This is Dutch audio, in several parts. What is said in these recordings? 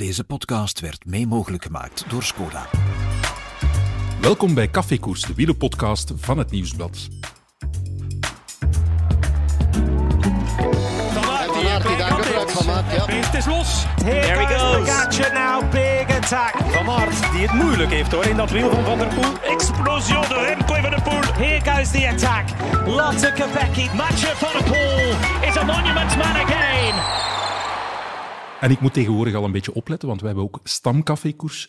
Deze podcast werd mee mogelijk gemaakt door Skoda. Welkom bij Cafékoers, de wielenpodcast van het Nieuwsblad. Het is los. Here There he goes goes. Pogacar now. Big attack. Van Aert, die het moeilijk heeft hoor in dat wiel van Van der Poel. Explosion de Remco van der Poel. Here goes the attack. Lotte Kopecky. Mathieu van der Poel is a monument man again. En ik moet tegenwoordig al een beetje opletten, want we hebben ook Stamcafékoers.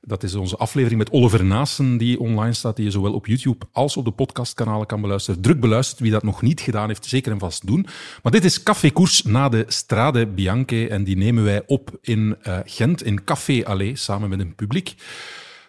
Dat is onze aflevering met Oliver Naassen, die online staat, die je zowel op YouTube als op de podcastkanalen kan beluisteren. Druk beluisterd, wie dat nog niet gedaan heeft, zeker en vast doen. Maar dit is Cafékoers na de Strade Bianche en die nemen wij op in eh, Gent, in Café Allée, samen met een publiek.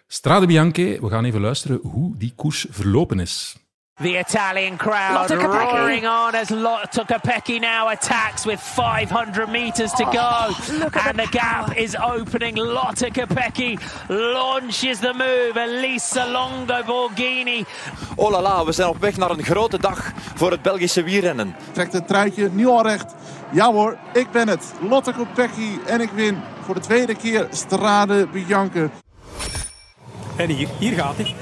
Strade Bianche, we gaan even luisteren hoe die koers verlopen is. The Italian crowd roaring on as Lotte Kopecky now attacks with 500 meters to go. Oh, and the the gap is opening. Lotte Kopecky launches the move. Elisa Longo Borghini Oh la la, we zijn op weg naar een grote dag voor het Belgische wielrennen. Trekt het truitje nu al recht. Ja hoor, ik ben het. Lotte Kopecky en ik win voor de tweede keer Strade Bianche. En hier, hier gaat hij.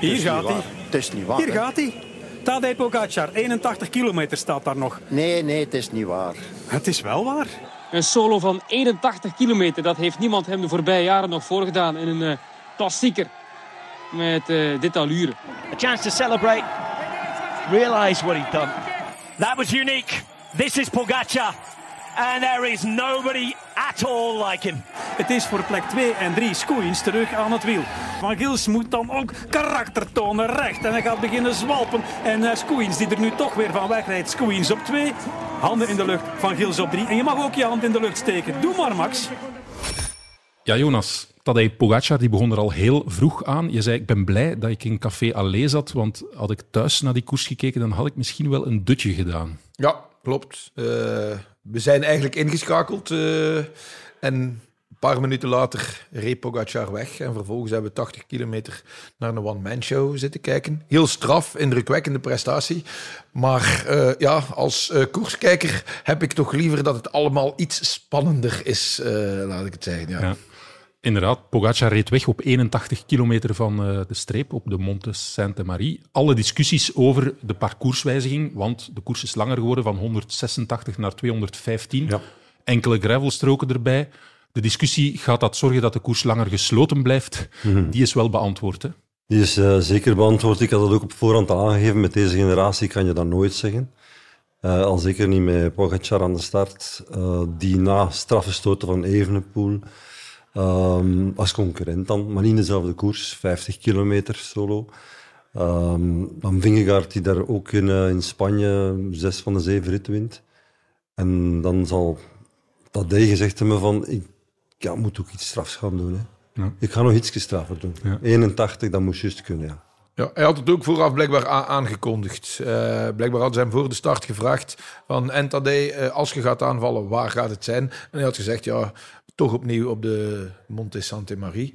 Hier gaat hij. Het is niet waar. Hier gaat hij. Tadej Pogacar, 81 kilometer staat daar nog. Nee, nee, het is niet waar. Het is wel waar. Een solo van 81 kilometer, dat heeft niemand hem de voorbije jaren nog voorgedaan in een eh, klassieker met eh, dit allure. a chance to celebrate, realize what he'd done. That was unique. This is Pogacar. And there is nobody at all like him. Het is voor plek 2 en 3 Skoeins terug aan het wiel. Van Gils moet dan ook karakter tonen recht. En hij gaat beginnen zwalpen. En uh, Skoeins die er nu toch weer van wegrijdt. Skoeins op 2. Handen in de lucht. Van Gils op 3. En je mag ook je hand in de lucht steken. Doe maar Max. Ja, Jonas, Tadej Pogacar die begon er al heel vroeg aan. Je zei, ik ben blij dat ik in Café Allée zat, want had ik thuis naar die koers gekeken, dan had ik misschien wel een dutje gedaan. Ja, klopt. Eh, we zijn eigenlijk ingeschakeld. eh, en een paar minuten later reed Pogacar weg. En vervolgens hebben we 80 kilometer naar een one-man show zitten kijken. Heel straf, indrukwekkende prestatie. Maar eh, ja, als koerskijker heb ik toch liever dat het allemaal iets spannender is, laat ik het zeggen. Ja. Inderdaad, Pogacar reed weg op 81 kilometer van eh, de streep op de Monte Sainte-Marie. Alle discussies over de parcourswijziging, want de koers is langer geworden van 186 naar 215. Ja. Enkele gravelstroken erbij. De discussie, gaat dat zorgen dat de koers langer gesloten blijft? Die is wel beantwoord. Hè? Die is eh, zeker beantwoord. Ik had het ook op voorhand al aangegeven. Met deze generatie kan je dat nooit zeggen. Eh, al zeker niet met Pogacar aan de start. die na straffe stoten van Evenepoel ehm, als concurrent dan, maar niet in dezelfde koers. 50 kilometer solo. Ehm, dan Vingegaard die daar ook in, eh, in Spanje zes van de zeven ritten wint. En dan zal Tadej gezegd hebben van ik ja, moet ook iets strafs gaan doen. Hè. Ja. Ik ga nog iets straffer doen. Ja. 81, dat moest juist kunnen, ja. Ja, hij had het ook vooraf blijkbaar aangekondigd. Eh, blijkbaar hadden ze hem voor de start gevraagd van en Tadej, eh, als je gaat aanvallen, waar gaat het zijn? En hij had gezegd, ja, toch opnieuw op de Monte Sante Marie.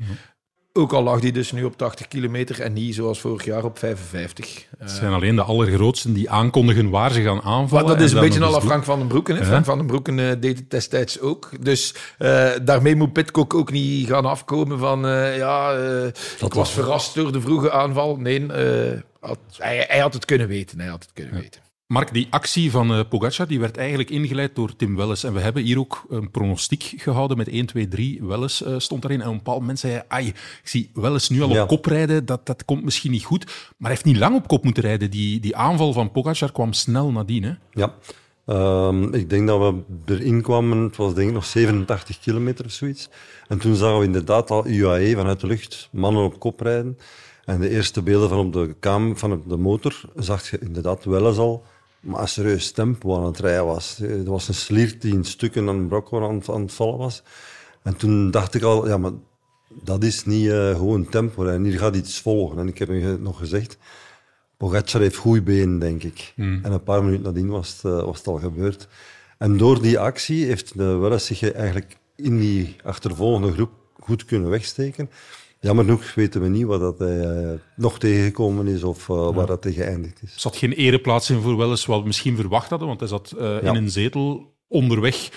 Ook al lag hij dus nu op 80 kilometer en niet zoals vorig jaar op 55. Eh, Het zijn alleen de allergrootsten die aankondigen waar ze gaan aanvallen. maar dat is en een beetje nog al Frank van den Broeken. Hè? Frank van den Broeken eh, deed het destijds ook. Dus eh, daarmee moet Pitcock ook niet gaan afkomen van... eh, ja, eh, ik was verrast door de vroege aanval. Nee, eh, had, hij, hij had het kunnen weten. Hij had het kunnen weten. Mark, die actie van eh Pogacar die werd eigenlijk ingeleid door Tim Welles. En we hebben hier ook een pronostiek gehouden met 1, 2, 3. Welles eh, stond daarin. En op een bepaald moment zei hij, ai, ik zie Welles nu al Ja. op kop rijden. Dat, dat komt misschien niet goed. Maar hij heeft niet lang op kop moeten rijden. Die, die aanval van Pogacar kwam snel nadien. Hè? Ja. Ehm, ik denk dat we erin kwamen, het was denk ik nog 87 kilometer of zoiets. En toen zagen we inderdaad al UAE vanuit de lucht mannen op kop rijden. En de eerste beelden van op de, kam, van op de motor zag je inderdaad wel eens al, maar een serieus tempo aan het rijden was. Er was een sliert die in stukken aan aan, het- aan het vallen was. En toen dacht ik al, ja, maar dat is niet eh, gewoon tempo. En hier gaat iets volgen. En ik heb nog gezegd, Pogacar heeft goede benen, denk ik. En een paar minuten nadien was het, eh, was het al gebeurd. En door die actie heeft de Welles zich eigenlijk in die achtervolgende groep goed kunnen wegsteken. Jammer genoeg weten we niet wat dat hij eh, nog tegengekomen is of eh, waar dat hij geëindigd is. Er zat geen ereplaats in voor Welles, wat we misschien verwacht hadden. Want hij zat eh, Ja. in een zetel onderweg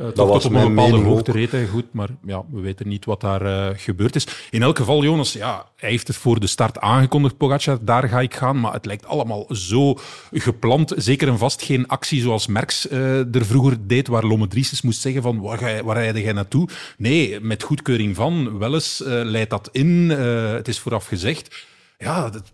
Uh, Dat tot, was op een bepaalde hoogte reed hij goed, maar ja, we weten niet wat daar eh, gebeurd is. In elk geval, Jonas, ja, hij heeft het voor de start aangekondigd, Pogacar, daar ga ik gaan. Maar het lijkt allemaal zo gepland. Zeker en vast geen actie zoals Merckx eh, er vroeger deed, waar Lomme Driesses moest zeggen van waar, ga je, waar rijd jij naartoe? Nee, met goedkeuring van, wel eens eh, leidt dat in. Eh, het is vooraf gezegd. Ja, dat-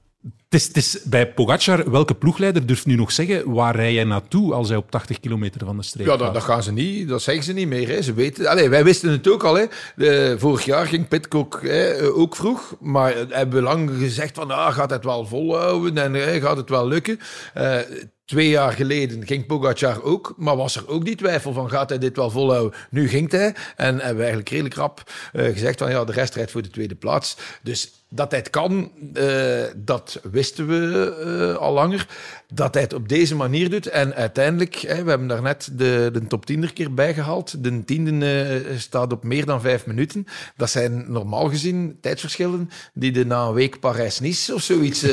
het is, het is bij Pogacar, welke ploegleider durft nu nog zeggen waar rij jij naartoe als hij op 80 kilometer van de streep Ja, gaat? dat, dat gaan ze niet, dat zeggen ze niet meer. Hè. Ze weten, wij wisten het ook al. Hè. De, vorig jaar ging Pitcock hè, ook vroeg, maar hebben we lang gezegd van ah, gaat het wel volhouden en hè, gaat het wel lukken. Eh, Twee jaar geleden ging Pogacar ook, maar was er ook die twijfel van gaat hij dit wel volhouden? Nu ging hij en hebben we eigenlijk redelijk rap eh, gezegd van ja, de rest rijdt voor de tweede plaats. Dus dat hij het kan, eh, dat wisten we eh, al langer. Dat hij het op deze manier doet. En uiteindelijk, hè, we hebben daarnet de, de top 10 er keer bijgehaald. De tiende eh, staat op meer dan vijf minuten. Dat zijn normaal gezien tijdsverschillen die je na een week Parijs-Nice of zoiets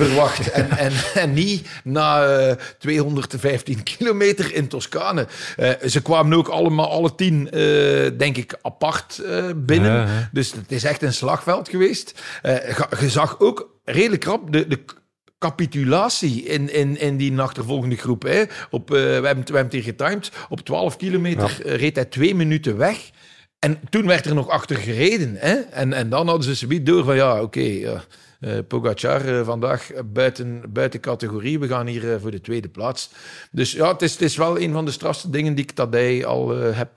verwacht. En, en, en niet na eh, 215 kilometer in Toscane. Ze kwamen ook allemaal, alle tien, denk ik, apart binnen. Ja, ja. Dus het is echt een slagveld geweest. Eh, je zag ook redelijk rap de, de capitulatie in, in, in die achtervolgende groep. Hè. Op, eh, we, hebben, het- we hebben het hier getimed. Op 12 kilometer eh, reed hij twee minuten weg. En toen werd er nog achter gereden. Hè. En, en dan hadden ze zoiets door van ja, oké... eh, Pogacar vandaag buiten, buiten categorie. We gaan hier voor de tweede plaats. Dus ja, het is, het is wel een van de strafste dingen die ik dat hij al heb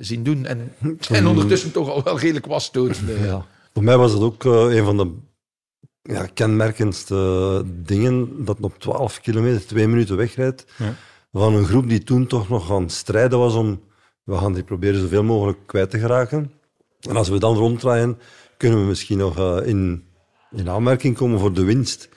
zien doen. En, en ondertussen toch al wel redelijk was dood. Ja. Voor mij was het ook eh, een van de ja, kenmerkendste dingen dat op 12 kilometer twee minuten wegrijdt Ja. van een groep die toen toch nog aan het strijden was om we gaan die proberen zoveel mogelijk kwijt te geraken. En als we dan ronddraaien, kunnen we misschien nog eh, in, in aanmerking komen voor de winst.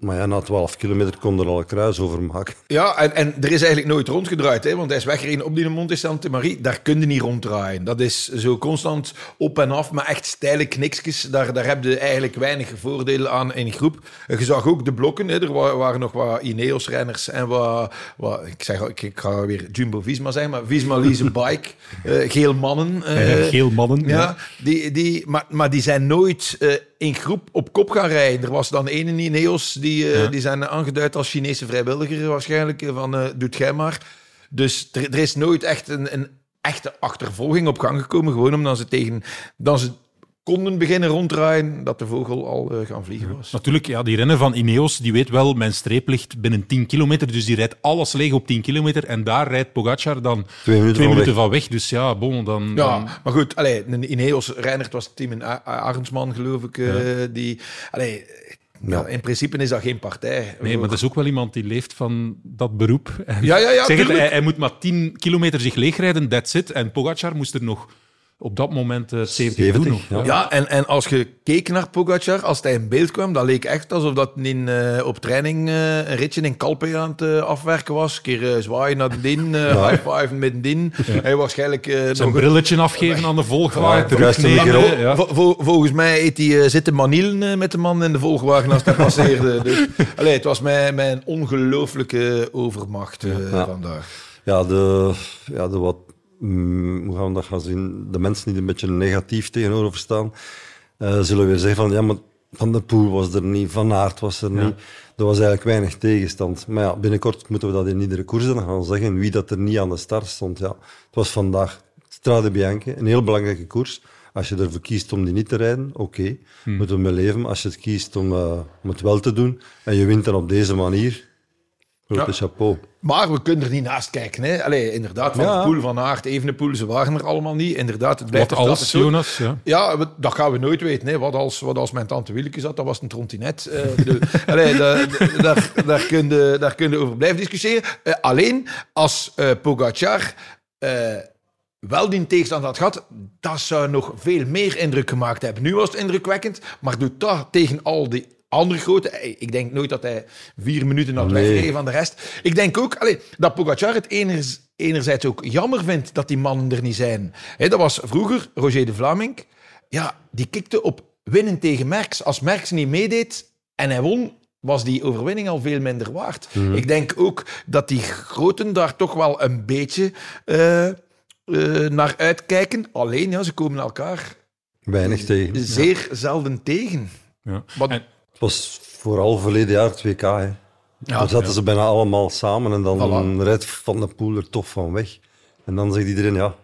Maar ja, na 12 kilometer kon er al een kruis over maken. Ja, en, en er is eigenlijk nooit rondgedraaid, hè, want hij is weggereden op die Monte Santa Marie. Daar kun je niet ronddraaien. Dat is zo constant op en af, maar echt steile kniksjes. Daar, daar heb je eigenlijk weinig voordeel aan in groep. Je zag ook de blokken, hè. er wa- waren nog wat Ineos-renners en wat, wat ik, zeg, ik, ga weer Jumbo-Visma zeggen, maar Visma Lease Bike, eh, geel mannen. Eh, geel mannen. ja, die, die, maar, maar die zijn nooit eh, in groep op kop gaan rijden. Er was dan één in Ineos, die, eh, die zijn aangeduid als Chinese vrijwilliger waarschijnlijk, eh, van eh, doet gij maar. Dus er, er is nooit echt een, een echte achtervolging op gang gekomen, gewoon omdat ze tegen... Dan ze konden beginnen ronddraaien, dat de vogel al eh, gaan vliegen was. Natuurlijk, ja, die renner van Ineos, die weet wel, mijn streep ligt binnen 10 kilometer, dus die rijdt alles leeg op 10 kilometer en daar rijdt Pogacar dan Twee minuten van weg. van weg. Dus ja, bon, dan... Ja, dan- maar goed, allee, een Ineos Reinert was Tim Arendsman, geloof ik. eh, die, allee, ja. in principe is dat geen partij. Nee, maar dat is ook wel iemand die leeft van dat beroep. En Ja, ja, ja, zeg het, hij, hij moet maar 10 kilometer zich leegrijden, that's it. En Pogacar moest er nog op dat moment eh 70, 70, doen. Nog. ja. Ja, en, en als je keek naar Pogacar, als hij in beeld kwam, dat leek echt alsof dat in, eh, op training eh, een ritje in Calpe aan het afwerken was. Een keer eh, zwaaien naar de din, high five middenin. Hij waarschijnlijk eh, Zijn nog... brilletje afgeven aan de volgwagen, Ja, de Ja. Vol- vol- volgens mij heeft hij zitten manielen met de man in de volgwagen als hij passeerde. Dus, allee, het was mijn, mijn ongelooflijke overmacht Ja. vandaag. Ja, de, ja, de wat, hoe gaan we dat gaan zien? De mensen die er een beetje negatief tegenover staan, eh, zullen weer zeggen van ja, maar Van de Poel was er niet, Van Aert was er niet. Er was eigenlijk weinig tegenstand. Maar ja, binnenkort moeten we dat in iedere koers dan gaan zeggen, wie dat er niet aan de start stond. Ja, het was vandaag Strade Bianche, een heel belangrijke koers. Als je ervoor kiest om die niet te rijden, oké, moeten we mee leven. Als je het kiest om, eh, om het wel te doen en je wint dan op deze manier, grote chapeau. Maar we kunnen er niet naast kijken. Hè? Allee, inderdaad, Van der Poel, Van Aert, Evenepoel, ze waren er allemaal niet. Inderdaad, het blijft Wat de als. Jonas? Ja. Ja, we- dat gaan we nooit weten. Hè. Wat, als, wat als mijn tante Willeke zat, dat was een trontinet. Bedoel, allee, da- da- daar, daar kun je, daar kun je over blijven discussiëren. Eh, alleen als eh Pogacar wel die tegenstand had gehad, dat zou nog veel meer indruk gemaakt hebben. Nu was het indrukwekkend, maar doet dat tegen al die andere grote... Ik denk nooit dat hij vier minuten had Nee. weggereden van de rest. Ik denk ook allee, dat Pogacar het eners, enerzijds ook jammer vindt dat die mannen er niet zijn. Hè, dat was vroeger Roger de Vlaming. Ja, die kikte op winnen tegen Merckx. Als Merckx niet meedeed en hij won, was die overwinning al veel minder waard. Ik denk ook dat die groten daar toch wel een beetje... eh, eh, naar uitkijken. Alleen, ja, ze komen elkaar Weinig tegen. zeer zelden tegen. Ja. Wat- En- Het was vooral verleden jaar het WK. Hè. dan zaten ze bijna allemaal samen en dan Voilà. rijdt Van de Poel er toch van weg. En dan zegt iedereen, ja,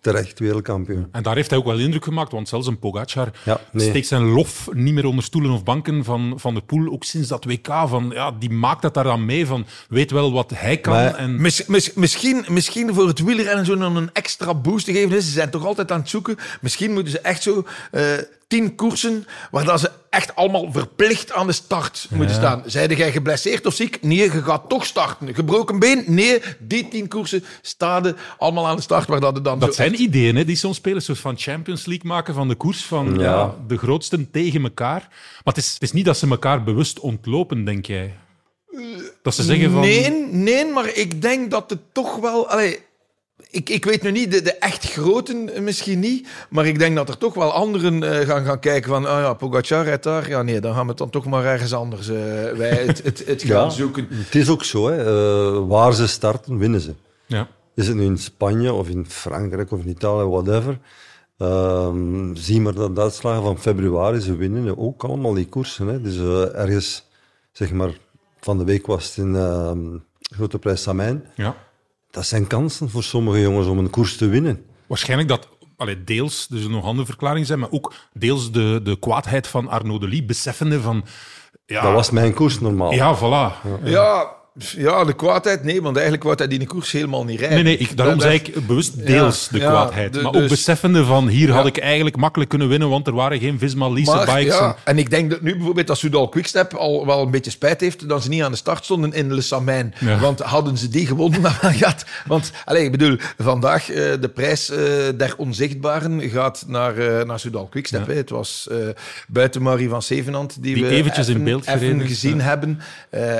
terecht wereldkampioen. En daar heeft hij ook wel indruk gemaakt, want zelfs een Pogacar Ja, nee. steekt zijn lof niet meer onder stoelen of banken van, van de Poel. Ook sinds dat WK, van, ja, die maakt het daar dan mee van, weet wel wat hij kan. Maar- en, Mis- mis- misschien, misschien voor het wielrennen zo een extra boost te geven. is. Ze zijn toch altijd aan het zoeken. Misschien moeten ze echt zo eh, tien koersen waar dat ze echt allemaal verplicht aan de start moeten staan. Zijde jij geblesseerd of ziek? Nee, je gaat toch starten. Gebroken been? Nee, die tien koersen staan allemaal aan de start waar dat dan dat zo zijn ideeën hè, die soms spelen, een soort van Champions League maken van de koers, van ja. Ja. de grootsten tegen elkaar. Maar het is, het is niet dat ze elkaar bewust ontlopen, denk jij? Dat ze zeggen van... Nee, nee, maar ik denk dat het toch wel... Allee, ik, ik weet nu niet, de, de echt groten misschien niet, maar ik denk dat er toch wel anderen eh, gaan, gaan kijken van, ah ja, Pogacar rijdt daar. Ja, nee, dan gaan we het dan toch maar ergens anders eh, wij het, het, het gaan Ja. zoeken. Het is ook zo, hè. Eh, waar ze starten, winnen ze. Ja. Is het nu in Spanje of in Frankrijk of in Italië, whatever. Ehm, zie maar dat de uitslagen van februari, ze winnen ook allemaal die koersen. Hè. Dus ergens, zeg maar, van de week was het in ehm Grote Prijs Samijn. Ja. Dat zijn kansen voor sommige jongens om een koers te winnen. Waarschijnlijk dat allee, deels dus nog andere verklaring zijn, maar ook deels de, de kwaadheid van Arnaud Delis, beseffende van... Ja, Dat was mijn koers normaal. Ja, voilà. Ja, ja, de kwaadheid, nee, want eigenlijk wou hij die koers helemaal niet rijden. Nee, nee, ik, daarom Dat- zei ik bewust deels de ja, kwaadheid. de- maar dus- ook beseffende van, hier had Ja. ik eigenlijk makkelijk kunnen winnen, want er waren geen Visma Lease bikes. ja, en- en ik denk dat nu bijvoorbeeld dat Soudal Quickstep al wel een beetje spijt heeft dat ze niet aan de start stonden in Le Samijn. Ja. Want hadden ze die gewonnen, dan gaat. Want allez, ik bedoel, vandaag eh, de prijs eh, der onzichtbaren gaat naar, eh naar Soudal Quickstep. Het was buiten Marie van Zevenand die, Die we eventjes in beeld even gezien ja. hebben.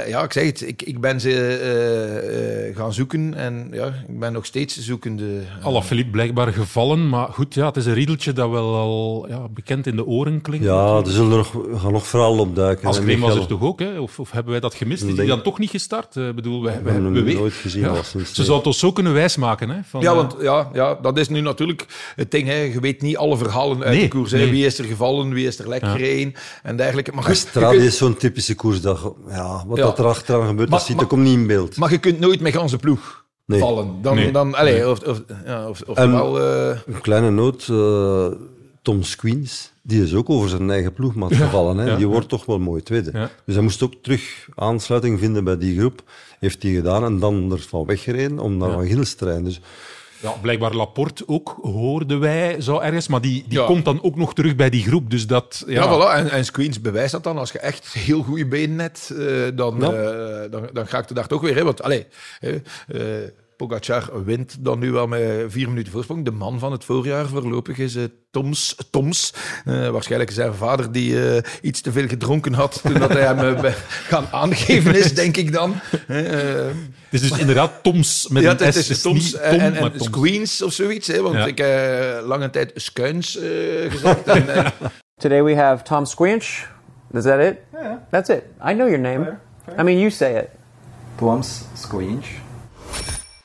Ja, ik zeg het, ik, ik ben ze eh, eh, gaan zoeken en ja, ik ben nog steeds zoekende. eh, Alla Philippe blijkbaar gevallen, maar goed, ja, het is een riedeltje dat wel al ja, bekend in de oren klinkt. Ja, er zullen er nog, gaan nog verhalen opduiken. Als was Michael- er toch ook, hè? Of, of hebben wij dat gemist? Is die dan toch niet gestart? Ik bedoel, wij, We wij, hebben we hem weten- nooit gezien. Ja. sinds Ze zou het ons zo kunnen wijsmaken. Hè? Van, Ja, eh, want ja, ja, dat is nu natuurlijk het ding. Hè. Je weet niet alle verhalen uit Nee, de koers. Hè. nee. Wie is er gevallen, wie is er lek Ja. gereden en dergelijke. Maar, goed, Strade is zo'n typische koersdag. Ja, wat Ja. dat er achteraan gebeurt, Maar- ziet, dat komt niet in beeld. maar je kunt nooit met ganse ploeg Nee. vallen. Dan, Nee. dan, allez, of, of, ja, of, oftewel, eh, Een kleine noot, eh, Tom Squeens, die is ook over zijn eigen ploegmaat gevallen. Hè? ja. Die wordt toch wel mooi tweede. Ja. Dus hij moest ook terug aansluiting vinden bij die groep. Heeft hij gedaan en dan er van weggereden om naar Van Gils te rijden. Dus ja, blijkbaar Laporte ook, hoorden wij, zo ergens. Maar die, die Ja. komt dan ook nog terug bij die groep. Dus dat... Ja, ja, voilà. En, en Squeens bewijst dat dan. Als je echt heel goede benen hebt, eh, dan, eh, dan, dan ga ik de dag toch weer. Hè. Want allez, eh, Pogacar wint dan nu wel met vier minuten voorsprong. De man van het voorjaar voorlopig is eh, Toms. Toms. Eh, waarschijnlijk zijn vader die iets te veel gedronken had toen dat hij hem gaan aangeven is, denk ik dan. Eh, Het is dus inderdaad Toms met ja, een het S. is, Het is Toms niet en, Tom, en, maar en Toms. Squeens of zoiets. Hè, want Ja. ik heb lange tijd Skuins eh, gezegd. en, en, Today we have Tom Squinch. Is that it? Yeah. That's it. I know your name. I mean, you say it. Plums Squinch.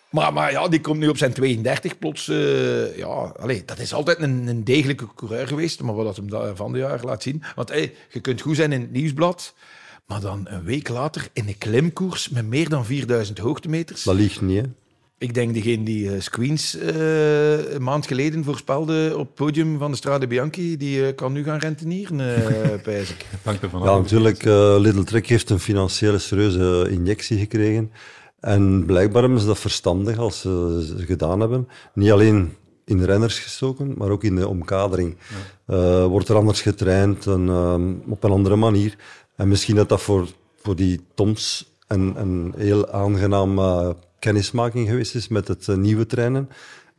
Maar, maar ja, die komt nu op zijn 32 plots. eh, ja, allee, dat is altijd een, een degelijke coureur geweest. Maar wat dat hem van de jaar laat zien. Want hey, je kunt goed zijn in het nieuwsblad. Maar dan een week later in een klimkoers met meer dan 4000 hoogtemeters. dat ligt niet. Hè? Ik denk degene die eh, Squeens eh, een maand geleden voorspelde op het podium van de Strade Bianchi, die eh, kan nu gaan rentenieren, eh pijs ik. Hangt ervan Ja, af. natuurlijk, eh Little Trek heeft een financiële serieuze injectie gekregen. En blijkbaar hebben ze dat verstandig als ze gedaan hebben. Niet alleen in de renners gestoken, maar ook in de omkadering. Eh, wordt er anders getraind en ehm, op een andere manier. En misschien dat dat voor, voor die Toms een, een heel aangenaam eh, kennismaking geweest is met het eh, nieuwe trainen.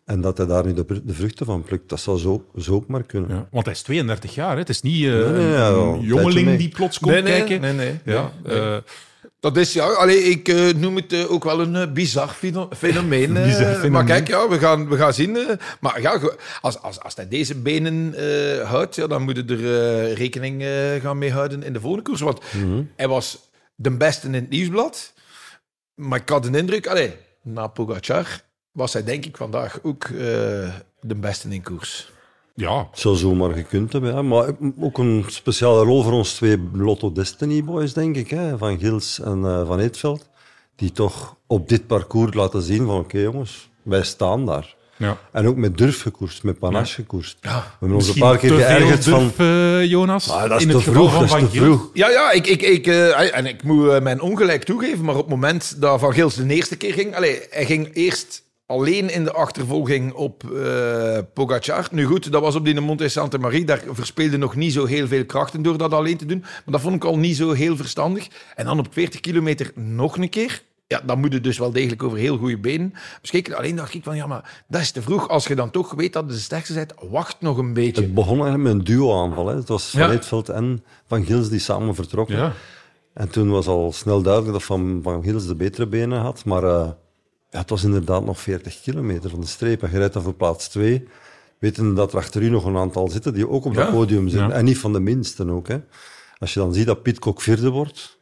En dat hij daar nu de, de vruchten van plukt. Dat zou zo, zo ook maar kunnen. Ja, want hij is 32 jaar. Hè. Het is niet eh, Nee, nee, ja, een, jongeling die plots komt Nee, nee, kijken. nee, nee. Ja, eh, Dat is, ja, allee, ik eh, noem het eh, ook wel een eh, bizar feno- fenomeen. Bizar fenomeen. Maar kijk, ja, we, gaan, we gaan zien. maar ja, als, als, als hij deze benen houdt, ja, dan moet je er rekening gaan mee houden in de volgende koers. Want hij was de beste in het nieuwsblad. Maar ik had de indruk, allee, na Pogacar was hij denk ik vandaag ook de beste in koers. Ja. Zou zomaar gekund hebben, hè. maar ook een speciale rol voor ons twee Lotto Destiny boys, denk ik, hè. van Gils en eh, Van Eetveld, die toch op dit parcours laten zien van oké jongens, wij staan daar. Ja. En ook met durf gekoerst, met panache gekoerst. Ja. We hebben ons een Misschien paar keer te veel geërgerd van... durf, eh, Jonas, Ah, dat is in te het geval vroeg, van dat is Van te vroeg. Ja, ja, ik, ik, ik, eh, en ik moet mijn ongelijk toegeven, maar op het moment dat Van Gils de eerste keer ging, allee, hij ging eerst alleen in de achtervolging op eh Pogacar. Nu goed, dat was op die Monte Santa Marie, daar verspeelde nog niet zo heel veel krachten door dat alleen te doen, maar dat vond ik al niet zo heel verstandig. En dan op 40 kilometer nog een keer. Ja, dan moet je dus wel degelijk over heel goede benen beschikken. Alleen dacht ik van, ja, maar dat is te vroeg. Als je dan toch weet dat de sterkste bent, wacht nog een beetje. Het begon eigenlijk met een duo-aanval. Hè. Het was Van Ja. En Van Gils die samen vertrokken. Ja. En toen was al snel duidelijk dat Van, van Gils de betere benen had. Maar eh, ja, het was inderdaad nog 40 kilometer van de streep. En je rijdt voor plaats 2, wetende dat er achter u nog een aantal zitten die ook op Ja. dat podium zitten. Ja. En niet van de minsten ook. Hè. Als je dan ziet dat Pitcock vierde wordt,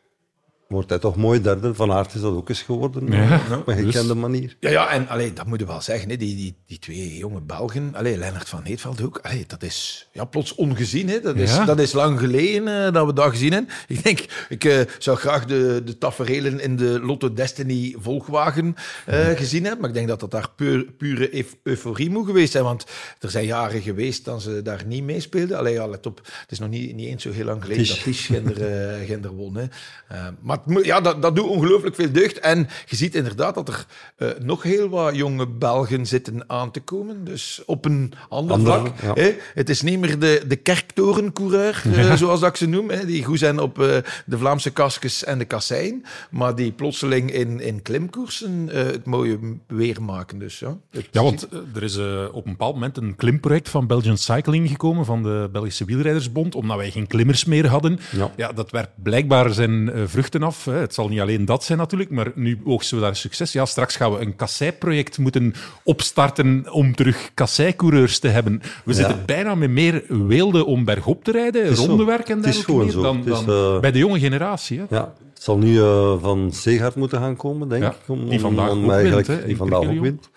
wordt hij toch mooi derde. Van Aert is dat ook eens geworden, Ja. op een gekende manier. Ja, ja en allee, dat moet je wel zeggen. Hè. Die, die, die twee jonge Belgen, allee, Lennart van Heetveld ook, allee, dat is ja, plots ongezien. Hè. Dat, is, Ja. dat is lang geleden eh, dat we dat gezien hebben. Ik denk, ik eh, zou graag de, de taferelen in de Lotto Destiny volgwagen eh, gezien hebben. Maar ik denk dat dat daar puur, pure euf- euforie moet geweest zijn. Want er zijn jaren geweest dat ze daar niet meespeelden. Allee, ja, let op, het is nog niet, niet eens zo heel lang geleden Tisch. dat Tisch Gender, eh, Gender won. Hè. Eh, maar ja, dat, dat doet ongelooflijk veel deugd. En je ziet inderdaad dat er eh, nog heel wat jonge Belgen zitten aan te komen. Dus op een ander vlak. ja. Hè. Het is niet meer de, de kerktorencoureur, eh, zoals dat ik ze noem. Hè, die goed zijn op eh, de Vlaamse kaskes en de kassein. Maar die plotseling in, in klimkoersen het mooie weer maken. Dus, ja, Het- Ja, want er is op een bepaald moment een klimproject van Belgian Cycling gekomen, van de Belgische Wielrijdersbond, omdat wij geen klimmers meer hadden. Ja. dat werpt blijkbaar zijn vruchten af. Hè. Het zal niet alleen dat zijn natuurlijk, maar nu oogsten we daar succes. Ja, straks gaan we een kasseiproject moeten opstarten om terug kasseicoureurs te hebben. We Ja. zitten bijna met meer weelde om bergop te rijden, rondewerk en dergelijke dan, Het is, dan eh, bij de jonge generatie. Hè. Ja, het zal nu eh, van Segaard moeten gaan komen, denk Ja, ik. Om, die vandaag om ook eigenlijk, wint, hè, die vandaag ook wint.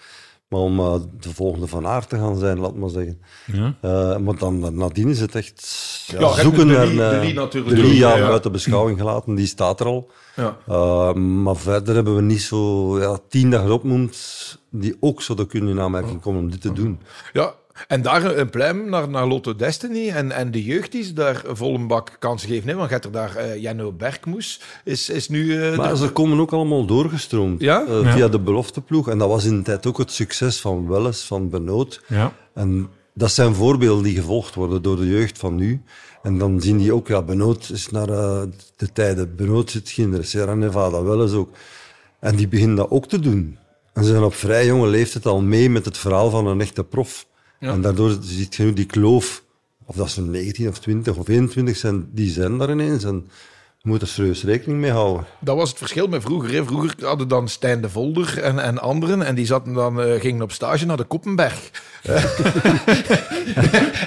Maar om eh, de volgende van Aert te gaan zijn, laat maar zeggen. Ja. Eh, maar dan nadien is het echt ja, zoeken de naar... Eh, Lee natuurlijk de beschouwing gelaten, die staat er al. Ja. Eh, maar verder hebben we niet zo ja, tien dat je opnoemt die ook zouden kunnen in aanmerking komen om dit te doen. Ja, en daar een pluim naar, naar Lotto Destiny en, en de jeugd die ze daar vol een bak kansen geven. Hè? Want je hebt er daar eh Janno Bergmoes, is, is nu... eh, Maar de- ze komen ook allemaal doorgestroomd Ja? eh, Ja. via de belofteploeg. En dat was in de tijd ook het succes van Welles, van Benoot. Ja. En dat zijn voorbeelden die gevolgd worden door de jeugd van nu. En dan zien die ook, ja, Benoot is naar eh, de tijden. Benoot zit Ginder, Sierra Nevada, Welles ook. En die beginnen dat ook te doen. En ze zijn op vrij jonge leeftijd al mee met het verhaal van een echte prof. En daardoor ziet je die kloof, of dat ze 19 of 20 of 21 zijn, die zijn daar ineens. En je moet er serieus rekening mee houden. Dat was het verschil met vroeger. Hè. Vroeger hadden dan Stijn de Volder en, en anderen. En die zaten dan, eh, gingen op stage naar de Koppenberg.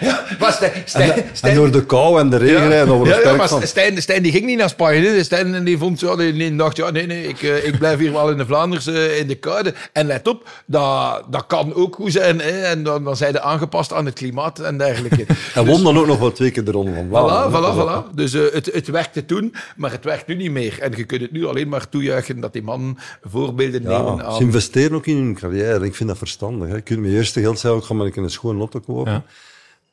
ja, maar Stijn, Stijn, En, Stijn- en door de kou en de regen en over de ja, ja, maar. Stijn, Stijn die ging niet naar Spanje. Hè. Stijn die vond zo, die, die dacht, ja, nee, nee, ik, eh, ik blijf hier wel in de Vlaanders eh, in de koude. En let op, dat, dat kan ook goed zijn. Hè. En dan, dan zijn ze aangepast aan het klimaat en dergelijke. Hij won dan ook nog wel twee keer de ronde van Voilà, Vlaanderen. voilà, voilà. Dus eh, het, het werkte toen, maar het werkt nu niet meer. En je kunt het nu alleen maar toejuichen dat die man voorbeelden nemen Ja, aan... ze investeren ook in hun carrière. Ik vind dat verstandig. Hè. Je kunt met je eerste geld zeggen, ik ga maar een keer een schoon lotto kopen. Ja.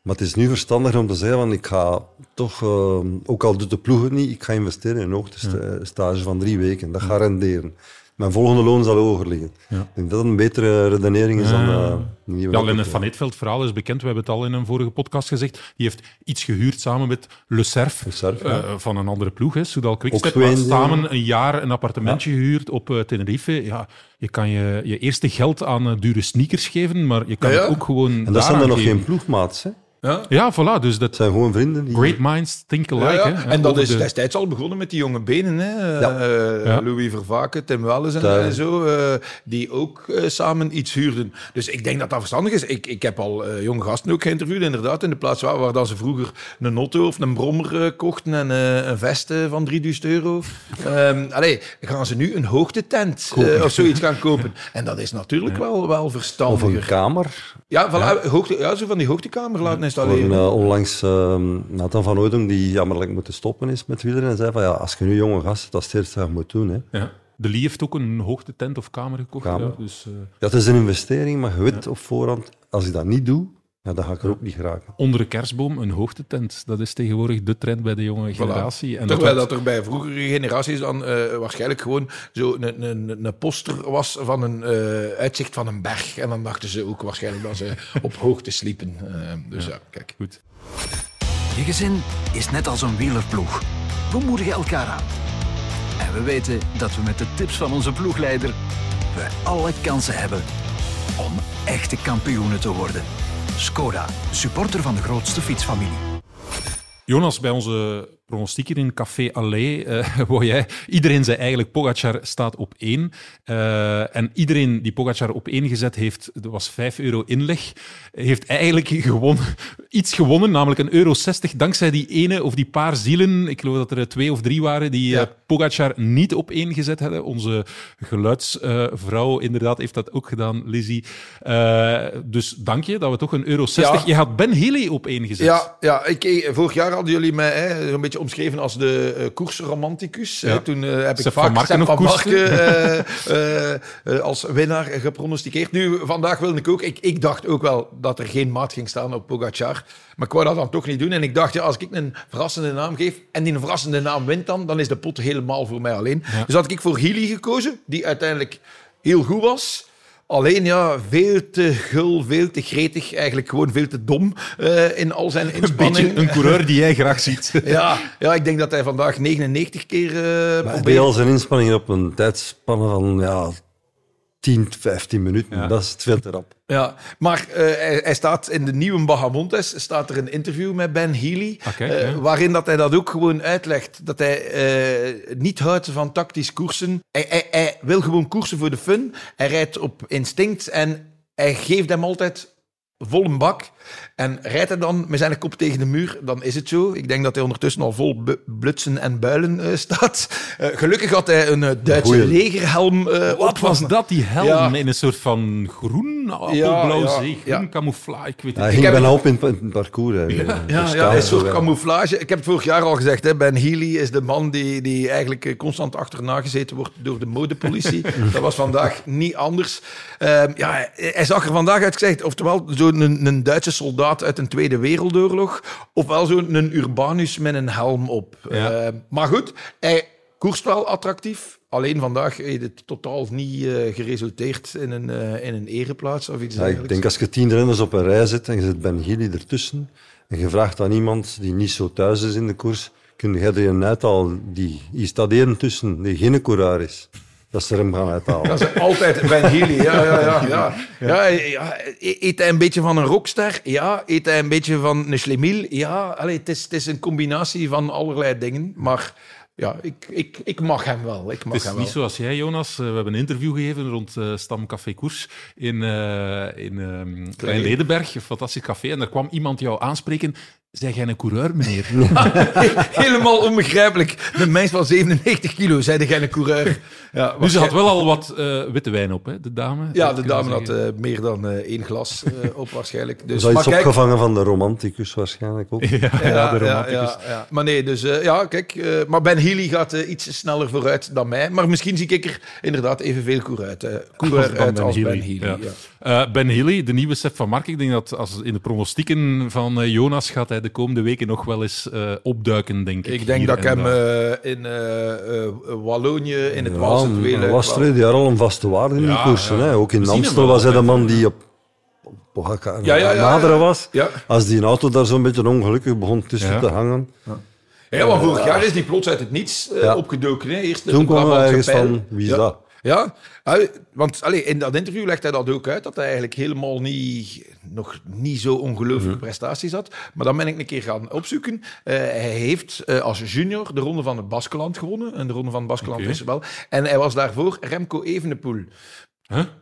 Maar het is nu verstandiger om te zeggen, van, ik ga toch, eh, ook al doet de ploeg het niet, ik ga investeren in een hoogtestage van drie weken. Dat gaat renderen. Mijn volgende loon zal hoger liggen. Ja. Ik denk dat dat een betere redenering is dan eh, nieuwe Ja, lotto Lennart van Eetveld verhaal is bekend. We hebben het al in een vorige podcast gezegd. Die heeft iets gehuurd samen met Le Cerf, Le Cerf, eh, ja. van een andere ploeg, hè, Soudal Quickstep. Twee samen een jaar een appartementje gehuurd op eh, Tenerife. Ja, je kan je, je eerste geld aan eh, dure sneakers geven, maar je kan Ja, ja. het ook gewoon En dat zijn dan nog geen ploegmaats. Hè? Ja. Ja, voilà. Dus dat zijn gewoon vrienden. Die... great minds think alike. Ja, ja. Hè? En dat is de- destijds al begonnen met die jonge benen. Hè? Ja. Eh, Ja. Louis Vervaken, Tim Welles en, en zo, eh, die ook eh, samen iets huurden. Dus ik denk dat dat verstandig is. Ik, ik heb al eh, jonge gasten ook geïnterviewd, inderdaad, in de plaats waar, waar dan ze vroeger een auto of een brommer eh, kochten en eh, een vest eh, van 3000 euro. Ehm allee, gaan ze nu een hoogtetent eh, of zoiets gaan kopen. En dat is natuurlijk wel, wel Of verstandiger. een kamer. Ja, voilà, Hoogte, ja, zo van die hoogtekamer laten Installeren. eh, onlangs ehm Nathan van Oudong, die jammerlijk moeten stoppen is met wielrennen, en zei van ja, als je nu jonge gast, dat is het eerste wat je moet doen. Hè. Ja. De Lee heeft ook een hoogtetent of kamer gekocht. Kamer. Ja, dus, eh, Ja, het is een investering, maar je weet op voorhand, als ik dat niet doe, ja, dan ga ik er ook niet geraken. onder een kerstboom een hoogtetent. Dat is tegenwoordig de trend bij de jonge generatie. En Terwijl werd- dat er bij vroegere generaties dan eh, waarschijnlijk gewoon zo een, een, een poster was van een eh, uitzicht van een berg. En dan dachten ze ook waarschijnlijk dat ze op hoogte sliepen. Eh, dus ja, kijk. Goed. Je gezin is net als een wielerploeg. We moedigen elkaar aan. En we weten dat we met de tips van onze ploegleider we alle kansen hebben om echte kampioenen te worden. Skoda, supporter van de grootste fietsfamilie. Jonas, bij onze pronostieken in Café Allé, eh wou jij... Iedereen zei eigenlijk, Pogacar staat op één. Eh, en iedereen die Pogacar op één gezet heeft, dat was 5 euro inleg, heeft eigenlijk gewonnen, iets gewonnen, namelijk een euro 60, dankzij die ene of die paar zielen, ik geloof dat er twee of drie waren, die Ja. eh, Pogacar niet op één gezet hadden. Onze geluidsvrouw inderdaad heeft dat ook gedaan, Lizzie. Eh, dus dank je dat we toch een euro 60... Ja. Je had Ben Healy op één gezet. Ja, ja ik, eh, vorig jaar hadden jullie mij hè, een beetje omschreven als de eh, koersromanticus. Ja. Hè. Toen eh, heb ik vaak Marken nog van. Marken eh, eh, eh, als winnaar gepronosticeerd. Nu, vandaag wilde ik ook... Ik, ik dacht ook wel dat er geen maat ging staan op Pogacar. Maar ik wou dat dan toch niet doen. En ik dacht, ja, als ik een verrassende naam geef en die een verrassende naam wint dan, dan is de pot helemaal voor mij alleen. Dus had ik voor Healy gekozen, die uiteindelijk heel goed was. Alleen ja, veel te gul, veel te gretig, eigenlijk gewoon veel te dom eh, in al zijn Een inspanning. beetje een coureur die jij graag ziet. Ja, ja, ik denk dat hij vandaag 99 keer eh Hij probeert. al zijn inspanningen op een tijdspanne van ja, 10, 15 minuten. Ja. Dat is veel te rap. Ja, maar eh, hij, hij staat in de nieuwe Bahamontes, staat er een interview met Ben Healy, Ah, eh, ja. waarin dat hij dat ook gewoon uitlegt. Dat hij eh, niet houdt van tactisch koersen. Hij, hij, hij wil gewoon koersen voor de fun. Hij rijdt op instinct en hij geeft hem altijd vol een bak. En rijdt hij dan met zijn kop tegen de muur, dan is het zo. Ik denk dat hij ondertussen al vol blutsen en builen eh, staat. Eh, gelukkig had hij een eh, Duitse Goeie. legerhelm eh, op. Wat was dat, die helm? Ja. In een soort van groen, appelblauw ja, zee, ja. groen camouflage, ik weet het Hij niet. ging heb- bijna op in, het parcours. hè. Ja, ja, kan een zo soort camouflage. Ik heb het vorig jaar al gezegd, hè, Ben Healy is de man die, die eigenlijk constant achterna gezeten wordt door de modepolitie. dat was vandaag niet anders. Ehm, ja, hij, hij zag er vandaag uit gezegd, oftewel zo'n een, een Duitse soldaat uit een Tweede Wereldoorlog, ofwel zo'n een Urbanus met een helm op. Ja. Ehm, maar goed, hij koerst wel attractief. Alleen vandaag heeft het totaal niet eh, geresulteerd in een, eh, in een ereplaats of iets Ja, ik denk als je tien renners op een rij zet en je zet Ben Gilly ertussen en je vraagt aan iemand die niet zo thuis is in de koers, kun je er een uithalen die hier staat één tussen die geen coureur is. Dat ze er hem gaan uithalen. Dat is altijd Ben Healy. Ja, ja, ja. ja. ja, ja. Eet hij een beetje van een rockster? Ja. Eet hij een beetje van een schlemiel? Ja. Allee, het, is, het is een combinatie van allerlei dingen. Maar ja, ik, ik, ik mag hem wel. Ik mag Het is hem niet wel. zoals jij, Jonas. Eh, We hebben een interview gegeven rond eh Stam Café Koers in, eh in ehm Klein Ledenberg, een fantastisch café. En daar kwam iemand jou aanspreken. Zeg jij een coureur, meneer? Helemaal onbegrijpelijk. Een mens van 97 kilo, zei jij een coureur. Ja, Dus ze had wel al wat eh, witte wijn op, hè, de dame. Ja, de dame had eh, meer dan eh, één glas eh, op waarschijnlijk. Dus dat is kijk, opgevangen van de romanticus waarschijnlijk ook. Ja, ja, de romanticus. Ja, ja. Maar nee, dus eh, ja, kijk. eh, maar Ben Healy gaat eh, iets sneller vooruit dan mij. Maar misschien zie ik er inderdaad evenveel coureur uit, eh, coureur Dan uit Ben als Ben Healy, Healy. ja. ja. Eh, ben Healy, de nieuwe Sepp van Mark. Ik denk dat als in de pronostieken van eh, Jonas gaat hij de komende weken nog wel eens eh, opduiken, denk ik. Ik denk dat ik hem eh, in eh, eh, Wallonië, in het Ja, Waalse was jaar al een vaste waarde in die koersen. Hè. Ook in wel was hij de man die op Pogacar Ja, ja, ja, naderen was. Ja. Als die auto daar zo'n beetje ongelukkig begon tussen Ja. te hangen. Ja, want vorig jaar is die plots uit het niets eh, opgedoken. Hè. Eerst Toen we Brabantse ergens van, wie is Ja. dat? Ja, hij- want allee, in dat interview legt hij dat ook uit, dat hij eigenlijk helemaal niet, nog niet zo ongelooflijke prestaties had. Maar dan ben ik een keer gaan opzoeken. Eh, hij heeft eh, als junior de Ronde van het Baskeland gewonnen. En de Ronde van het Baskeland Oké. is wel. En hij was daarvoor Remco Evenepoel.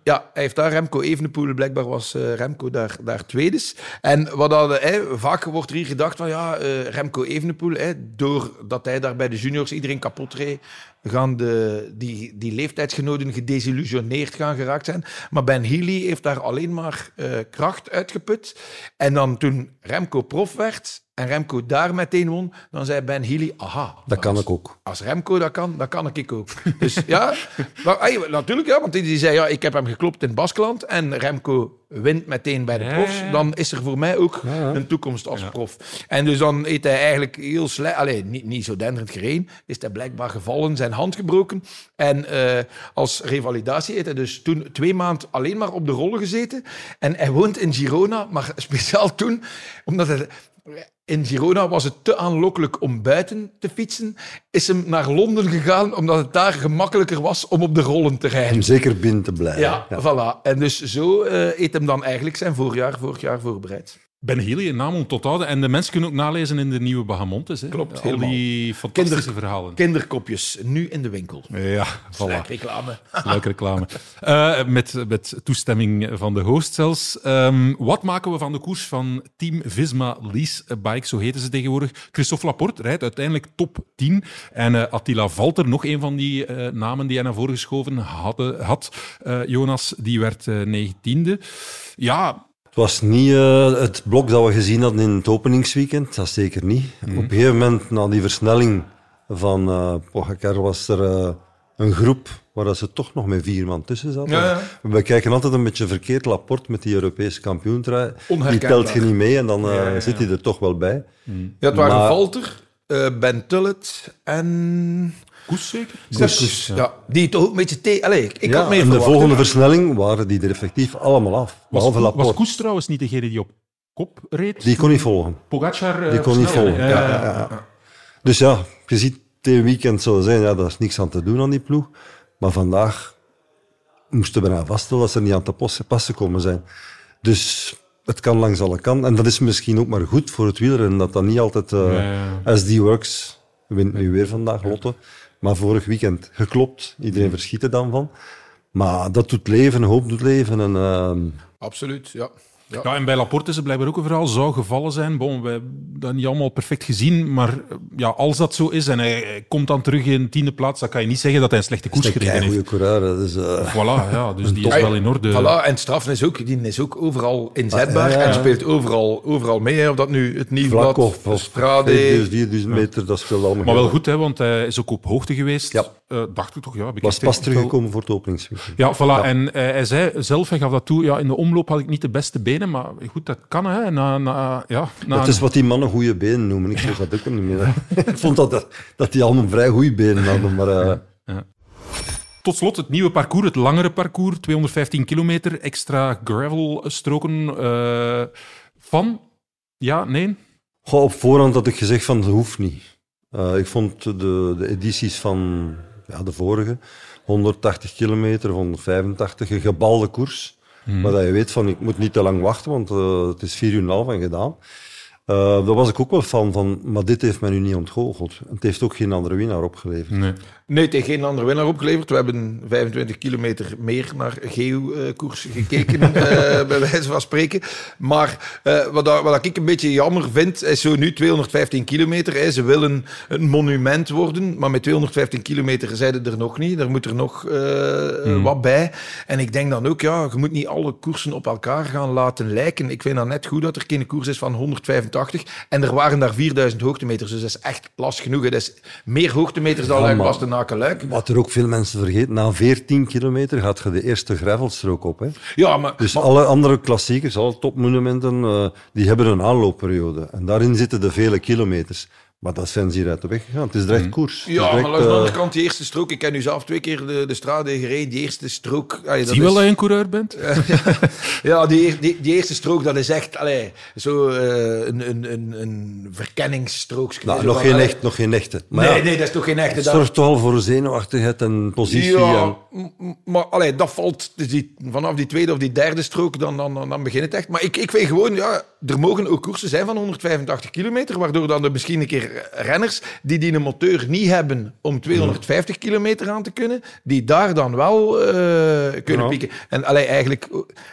Ja, hij heeft daar Remco Evenepoel, blijkbaar was eh, Remco daar, daar tweedes. En wat hadden, hè, vaak wordt er hier gedacht van ja, eh, Remco Evenepoel, hè, doordat hij daar bij de juniors iedereen kapot reed, gaan de, die, die leeftijdsgenoten gedesillusioneerd gaan geraakt zijn. Maar Ben Healy heeft daar alleen maar eh, kracht uitgeput. En dan toen Remco prof werd en Remco daar meteen won, dan zei Ben Healy, aha, Dat kan ik ook. als Remco dat kan, dan kan ik ook. Dus ja, maar, natuurlijk, ja, want die, zei, ja, ik heb hem geklopt in het Baskeland en Remco wint meteen bij de profs. ja, ja. Dan is er voor mij ook een toekomst als prof. En dus dan heeft hij eigenlijk heel slecht, alleen niet, niet zo denderend gereden, is hij blijkbaar gevallen, zijn hand gebroken. En eh, als revalidatie heeft hij dus toen twee maanden alleen maar op de rollen gezeten. En hij woont in Girona, maar speciaal toen, omdat hij... In Girona was het te aanlokkelijk om buiten te fietsen. Is hem naar Londen gegaan omdat het daar gemakkelijker was om op de rollen te rijden. Om zeker binnen te blijven. Ja, voilà. En dus zo eh heeft hem dan eigenlijk zijn voorjaar vorig jaar voorbereid. Ben Healy, een naam om tot houden. En de mensen kunnen ook nalezen in de nieuwe Bahamontes. Hè. Klopt, Al helemaal. die fantastische Kinder- verhalen. Kinderkopjes, nu in de winkel. Ja, voilà. reclame. Leuke reclame. Eh, met, met toestemming van de host zelfs. Ehm, wat maken we van de koers van Team Visma Lease Bike, zo heten ze tegenwoordig. Christophe Laporte rijdt uiteindelijk top 10. En eh, Attila Valter, nog een van die eh, namen die hij naar voren geschoven hadden, had, Jonas, die werd negentiende. Ja, Het was niet eh, het blok dat we gezien hadden in het openingsweekend, dat zeker niet. Mhm. Op een gegeven moment, na die versnelling van eh Pogacar, was er eh, een groep waar dat ze toch nog met vier man tussen zaten. Ja, ja. We kijken altijd een beetje verkeerd Laporte met die Europese kampioentrui. Die telt je niet mee en dan Ja, zit hij er toch wel bij. Ja, het waren Maar- Valter, Ben Tullet en... koers zeker? Koes. Ja, die toch ook een beetje... Te... Allee, ik, ik ja, had meer en de volgende versnelling waren die er effectief allemaal af. Was, Behalve was Laporte. Koes trouwens niet degene die op kop reed? Die kon niet volgen. Pogacar eh, Die kon niet volgen. Ja, ja, ja. Dus ja, je ziet het weekend zo zijn, ja, daar is niks aan te doen aan die ploeg. Maar vandaag moesten we bijna vaststellen dat ze niet aan te pas, pas gekomen zijn. Dus het kan langs alle kanten. En dat is misschien ook maar goed voor het wielrennen, dat dat niet altijd eh Ja, ja. SD Works wint nu weer vandaag, Lotte. Maar vorig weekend geklopt. Iedereen verschiet er dan van. Maar dat doet leven, hoop doet leven. En, ehm, Absoluut, ja. Ja. Ja, en bij Laporte is er blijkbaar ook een verhaal. Zou gevallen zijn. Bon, we hebben dat niet allemaal perfect gezien. Maar eh, ja, als dat zo is en hij, komt dan terug in tiende plaats, dan kan je niet zeggen dat hij een slechte koers dat is een gereden heeft. goede coureur. Dus, eh, Voilà, ja, dus die is wel in orde. Voilà, en straffen is ook, die is ook overal inzetbaar Ah, ja, ja, ja. en speelt overal, overal mee. hè. Of dat nu het Nieuwblad, vlak of, de of Strade... 4000, 4000 meter, dat speelt allemaal Maar wel goed, hè, want hij is ook op hoogte geweest. Ja. Eh, dacht ik toch, ja. was pas teruggekomen voor het openingsweekend. Ja, voilà. En eh, hij zei zelf, hij gaf dat toe, ja, in de omloop had ik niet de beste benen, maar goed, dat kan, hè. Na, na, ja, na Het is wat die mannen goede benen noemen. Ik zeg dat ook niet meer. ik vond dat, dat die allemaal vrij goede benen hadden. Maar eh, Tot slot het nieuwe parcours, het langere parcours, 215 kilometer, extra gravelstroken eh van... Ja, nee? goh, op voorhand had ik gezegd van dat hoeft niet. Eh, ik vond de, de edities van ja, de vorige, 180 kilometer of 185, een gebalde koers. Maar dat je weet van ik moet niet te lang wachten, want eh, het is vier uur en half en gedaan. Eh, daar was ik ook wel fan van, maar dit heeft mij nu niet ontgoocheld. Het heeft ook geen andere winnaar opgeleverd. Nee. Nee, het heeft geen andere winnaar opgeleverd. We hebben 25 kilometer meer naar Geo-koers gekeken, eh, bij wijze van spreken. Maar eh, wat, dat- wat ik een beetje jammer vind, is zo nu 215 kilometer. Hè. Ze willen een monument worden, maar met 215 kilometer zijn er nog niet. Er moet er nog eh, wat bij. En ik denk dan ook, ja, je moet niet alle koersen op elkaar gaan laten lijken. Ik vind dat net goed dat er geen koers is van 185. En er waren daar 4000 hoogtemeters, dus dat is echt last genoeg. hè. Dat is meer hoogtemeters dan Ja, Luik maar- Bastenaken-Luik. Wat er ook veel mensen vergeten, na 14 kilometer gaat je de eerste gravelstrook op. Hè? Ja, maar, Dus maar- alle andere klassiekers, alle topmonumenten, eh, die hebben een aanloopperiode. En daarin zitten de vele kilometers. Maar dat zijn ze hier uit de weg gegaan. Het is direct koers. Het is Ja, direct, maar langs de eh, andere kant, die eerste strook. Ik heb nu zelf twee keer de, de strade gereden. Die eerste strook. allee, Zie je wel dat je een coureur bent? Ja, die, die, die eerste strook, dat is echt allee, zo eh, een, een, een, een verkenningsstrook. nou, nog, van, geen echt, nog geen echte. Maar Nee, ja, nee, dat is toch geen echte. Het dat- zorgt toch al voor zenuwachtigheid en positie. Ja, en- maar allee, dat valt dus die, vanaf die tweede of die derde strook, dan, dan, dan, dan begint het echt. Maar ik, ik weet gewoon, ja, er mogen ook koersen zijn van 185 kilometer, waardoor dan er misschien een keer renners die die een moteur niet hebben om 250 kilometer aan te kunnen, die daar dan wel eh, kunnen Ja. pieken. En allee, eigenlijk,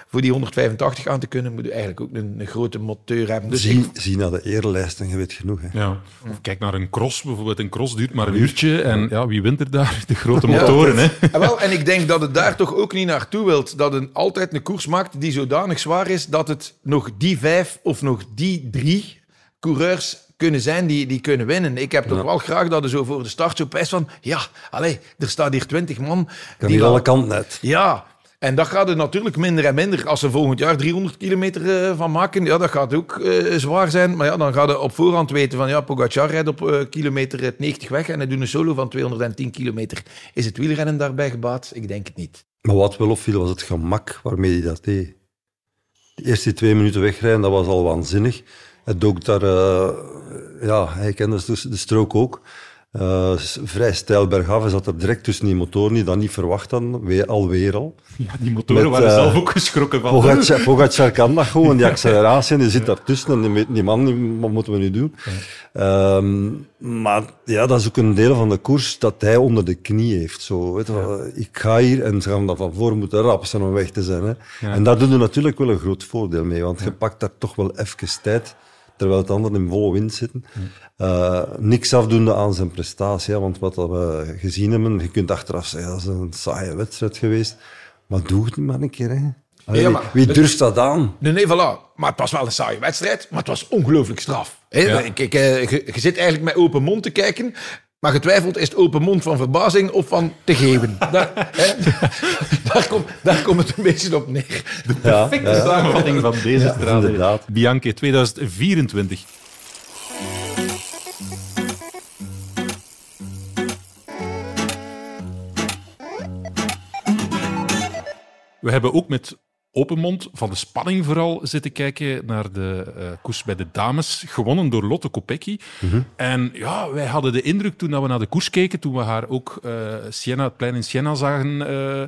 voor die 185 aan te kunnen, moet je eigenlijk ook een, een grote moteur hebben. Dus ik, zie, zie naar de erenlijst en je weet genoeg. Hè. Ja. Of kijk naar een cross bijvoorbeeld. Een cross duurt maar een uurtje. En ja, wie wint er daar? De grote Ja. motoren, hè? En, wel, en ik denk dat het daar toch ook niet naartoe wilt. Dat een altijd een koers maakt die zodanig zwaar is dat het nog die vijf of nog die drie coureurs kunnen zijn die, die kunnen winnen. Ik heb toch Ja. wel graag dat er zo voor de start zo pijst van... Ja, allee, er staat hier twintig man. Kan die alle kanten uit. Ja, en dat gaat er natuurlijk minder en minder. Als ze volgend jaar 300 kilometer eh, van maken, ja, dat gaat ook eh, zwaar zijn. Maar ja, dan gaat je op voorhand weten van... Ja, Pogacar rijdt op eh, kilometer het 90 weg en hij doet een solo van 210 kilometer. Is het wielrennen daarbij gebaat? Ik denk het niet. Maar wat wel opviel was het gemak waarmee hij dat deed. De eerste twee minuten wegrijden, dat was al waanzinnig. Hij dook daar, eh, ja, hij kende dus de strook ook. Eh, vrij stijl bergaf, hij zat er direct tussen die motoren die dat niet verwacht weer, alweer al. Ja, die motoren Met, waren eh, zelf ook geschrokken van. Pogacar, Pogacar kan dat gewoon, die acceleratie, en die zit daartussen en die, weet- man, wat moeten we nu doen? Ehm, maar ja, dat is ook een deel van de koers dat hij onder de knie heeft. Zo, weet je Ik ga hier en ze gaan dan van voor moeten rap zijn om weg te zijn. Hè. Ja. En daar doe je natuurlijk wel een groot voordeel mee, want je pakt daar toch wel even tijd, terwijl het anderen in volle wind zitten. Eh, niks afdoende aan zijn prestatie, hè, want wat we gezien hebben, je kunt achteraf zeggen, dat is een saaie wedstrijd geweest. Maar doe het maar een keer. Hè. Allee, Ja, maar wie durft dat aan? Nee, nee, voilà. Maar het was wel een saaie wedstrijd, maar het was ongelooflijk straf. Hè? Ja. Kijk, eh, je, je zit eigenlijk met open mond te kijken, maar getwijfeld is het open mond van verbazing of van te geven. daar, hè? daar, komt, daar komt het een beetje op neer. De perfecte samenvatting van deze Ja, straat. inderdaad. Bianchi 2024. We hebben ook met open mond, van de spanning vooral, zitten kijken naar de eh, koers bij de dames, gewonnen door Lotte Kopecky. En ja, wij hadden de indruk toen dat we naar de koers keken, toen we haar ook eh Siena, het plein in Siena zagen eh,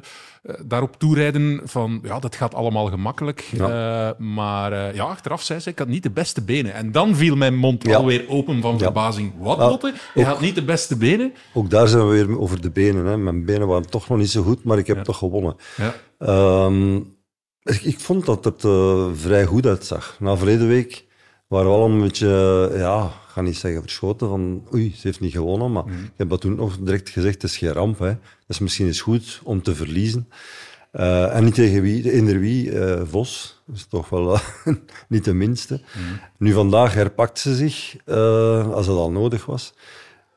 daarop toerijden, van ja, dat gaat allemaal gemakkelijk. Maar ja, achteraf zei ze, ik had niet de beste benen. En dan viel mijn mond Ja. alweer open van Ja. verbazing. Wat, Lotte? Je had niet de beste benen? Ook daar zijn we weer over de benen. Hè. Mijn benen waren toch nog niet zo goed, maar ik heb toch gewonnen. Ja. Ik, ik vond dat het eh, vrij goed uitzag. Na verleden week waren we al een beetje, eh, ja, ik ga niet zeggen verschoten van oei, ze heeft niet gewonnen, maar ik heb dat toen nog direct gezegd, het is geen ramp. Hè. Dat is misschien eens goed om te verliezen. Eh, en niet tegen wie, eender wie, eh, Vos. Dat is toch wel niet de minste. Nu vandaag herpakt ze zich, als het al nodig was.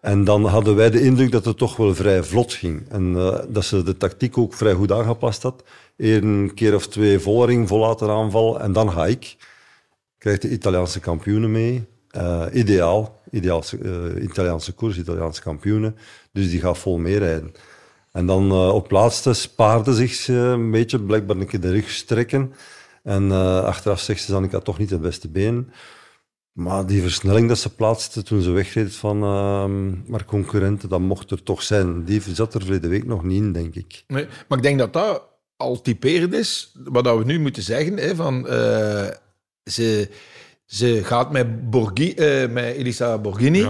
En dan hadden wij de indruk dat het toch wel vrij vlot ging. En dat ze de tactiek ook vrij goed aangepast had. Een keer of twee volring, vol laten aanvallen. En dan ga ik. Krijgt de Italiaanse kampioenen mee. Eh, ideaal. Ideaal eh, Italiaanse koers, Italiaanse kampioenen. Dus die gaat vol meerijden. En dan eh, op laatste spaarde zich een beetje, blijkbaar een keer de rug strekken. En achteraf zegt ze dan, ik had toch niet de beste benen. Maar die versnelling dat ze plaatste toen ze wegreed van ehm maar concurrenten, dat mocht er toch zijn. Die zat er verleden week nog niet in, denk ik. Nee, maar ik denk dat dat al typerend is, wat dat we nu moeten zeggen, hè, van, eh, ze, ze gaat met, Borghi, eh, met Elisa Borghini.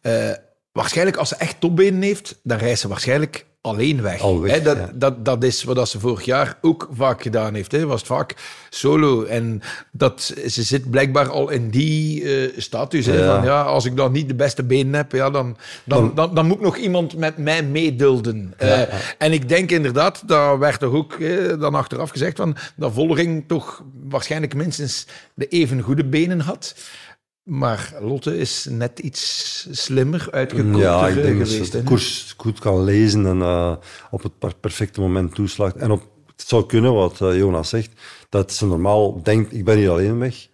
Eh, waarschijnlijk, als ze echt topbenen heeft, dan reist ze waarschijnlijk alleen weg. Hè, dat, ja. dat, dat is wat ze vorig jaar ook vaak gedaan heeft. Hè. Was het vaak solo. En dat, ze zit blijkbaar al in die eh, status. Hè, Ja. van, ja, als ik dan niet de beste benen heb, ja, dan, dan, Dan- dan, moet nog iemand met mij meedulden. Ja, Eh. En ik denk inderdaad, daar werd toch ook dan achteraf gezegd van, dat Volring toch waarschijnlijk minstens de even goede benen had. Maar Lotte is net iets slimmer uitgekomen Ja, ik denk dat ze de koers goed kan lezen en eh, op het per- perfecte moment toeslaat. En op, het zou kunnen, wat eh, Jonas zegt, dat ze normaal denkt, ik ben hier alleen weg.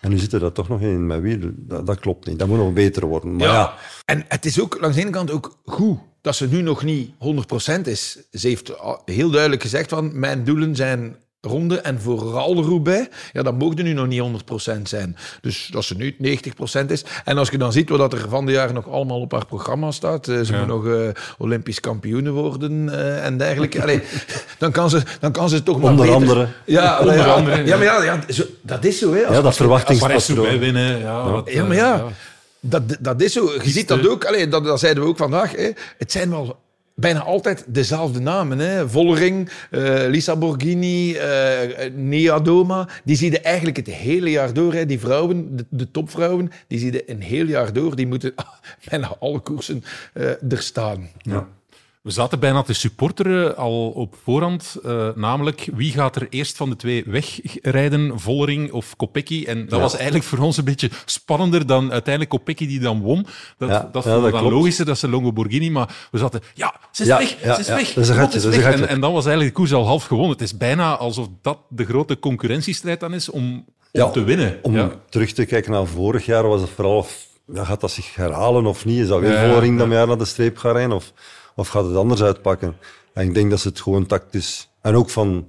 En nu zit er dat toch nog in met wiel. Dat, dat klopt niet. Dat moet nog beter worden. Maar ja, En het is ook langs de ene kant ook goed dat ze nu nog niet 100% is. Ze heeft heel duidelijk gezegd van mijn doelen zijn ronde en vooral de Roubaix, ja, dat mogen nu nog niet 100% zijn. Dus dat ze nu 90% is. En als je dan ziet wat er van de jaren nog allemaal op haar programma staat, eh, ze Ja. moet nog eh, Olympisch kampioene worden eh, en dergelijke. Allee, dan, kan ze, dan kan ze toch maar Onder beter- andere. Ja, Onder ja, andere, Ja, maar ja, ja, zo- dat is zo. Hè. Als- ja dat verwachtingspatroon. Winnen. Ja, wat, ja, maar ja, Dat, dat is zo. Je ziet dat ook. Allee, dat, dat zeiden we ook vandaag. Hè. Het zijn wel bijna altijd dezelfde namen. Hè. Vollering, eh, Lisa Borghini, eh Nia Doma. Die zie je eigenlijk het hele jaar door. Hè. Die vrouwen, de, de topvrouwen, die zie je een heel jaar door. Die moeten bijna alle koersen eh, er staan. Ja. We zaten bijna te supporteren al op voorhand. eh, namelijk, wie gaat er eerst van de twee wegrijden? Vollering of Kopecky? En dat Ja. was eigenlijk voor ons een beetje spannender dan uiteindelijk Kopecky die dan won. Dat, Ja, dat ja, dat dan logischer, dat ze Longo Borghini. Maar we zaten, ja, ze is weg, ze is weg. Dat is een Lot gatje, dat is een weg. gatje. En, en dan was eigenlijk de koers al half gewonnen. Het is bijna alsof dat de grote concurrentiestrijd dan is om, om Ja, te winnen. Om terug te kijken naar vorig jaar, was het vooral... Ja, gaat dat zich herhalen of niet? Is dat weer Vollering dat ja. jaar naar de streep gaat rijden? Of, of gaat het anders uitpakken? En ik denk dat ze het gewoon tactisch... En ook van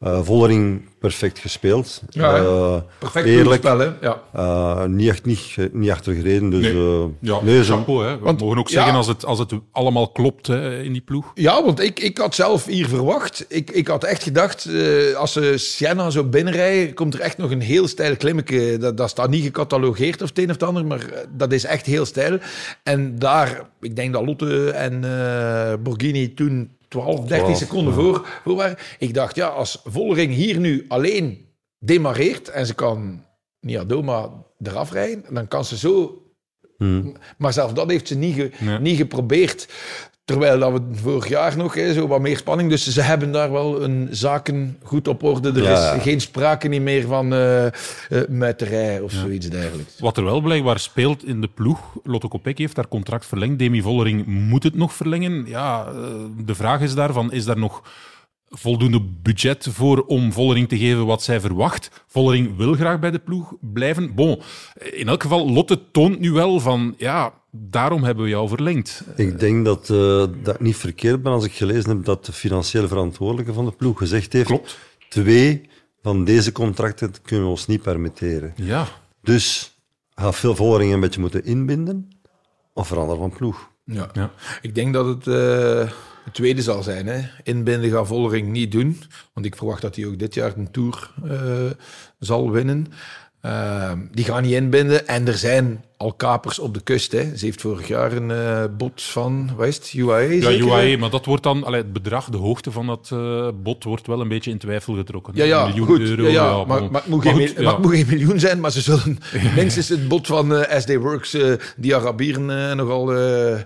eh Vollering perfect gespeeld. Ja? Eh, Perfect eerlijk. spel, hè? Ja. Eh, niet, echt, niet, niet achtergereden. Dus, Nee. eh, Ja, nee, chapeau. Hè. We Want- mogen ook ja. zeggen als het, als het allemaal klopt hè, in die ploeg. Ja, want ik, ik had zelf hier verwacht. Ik, ik had echt gedacht, eh, als ze Siena zo binnenrijden, komt er echt nog een heel steil klimmetje. Dat, dat staat niet gecatalogeerd of het een of het ander, maar dat is echt heel steil. En daar, ik denk dat Lotte en eh Borghini toen 12, 13 12, seconden ja. voor, voor waren. Ik dacht, ja, als Vollering hier nu alleen demareert en ze kan Niadoma eraf rijden, dan kan ze zo Hmm. maar zelfs dat heeft ze niet, ge- niet geprobeerd. Terwijl dat we vorig jaar nog hè, zo wat meer spanning. Dus ze hebben daar wel een zaken goed op orde. Er Ja. is geen sprake niet meer van eh eh, muiterij of zoiets dergelijks. Wat er wel blijkbaar speelt in de ploeg, Lotto Kopecky heeft haar contract verlengd. Demi Vollering moet het nog verlengen. Ja, eh, de vraag is daarvan, is daar nog voldoende budget voor om Vollering te geven wat zij verwacht? Vollering wil graag bij de ploeg blijven. Bon, in elk geval, Lotte toont nu wel van, ja, daarom hebben we jou verlengd. Ik denk dat, eh, dat ik niet verkeerd ben als ik gelezen heb dat de financiële verantwoordelijke van de ploeg gezegd heeft: Klopt. twee van deze contracten kunnen we ons niet permitteren. Ja, Dus gaat veel Vollering een beetje moeten inbinden of veranderen van ploeg. Ja. Ja. Ik denk dat het eh, het tweede zal zijn. Hè. Inbinden gaat Vollering niet doen. Want ik verwacht dat hij ook dit jaar een Tour eh, zal winnen. Eh, die gaan niet inbinden. En er zijn al kapers op de kust. Hè. Ze heeft vorig jaar een eh bot van, wat is het, UAE ja zeker? UAE, maar dat wordt dan, allee, het bedrag, de hoogte van dat eh bod wordt wel een beetje in twijfel getrokken. Ja, ja, Een miljoen goed. euro. ja, ja, maar, maar het moet Maar geen, goed, mil- ja. maar het moet geen miljoen zijn, maar ze zullen minstens het bod van eh, SD Works, die Arabieren nogal eh, eh,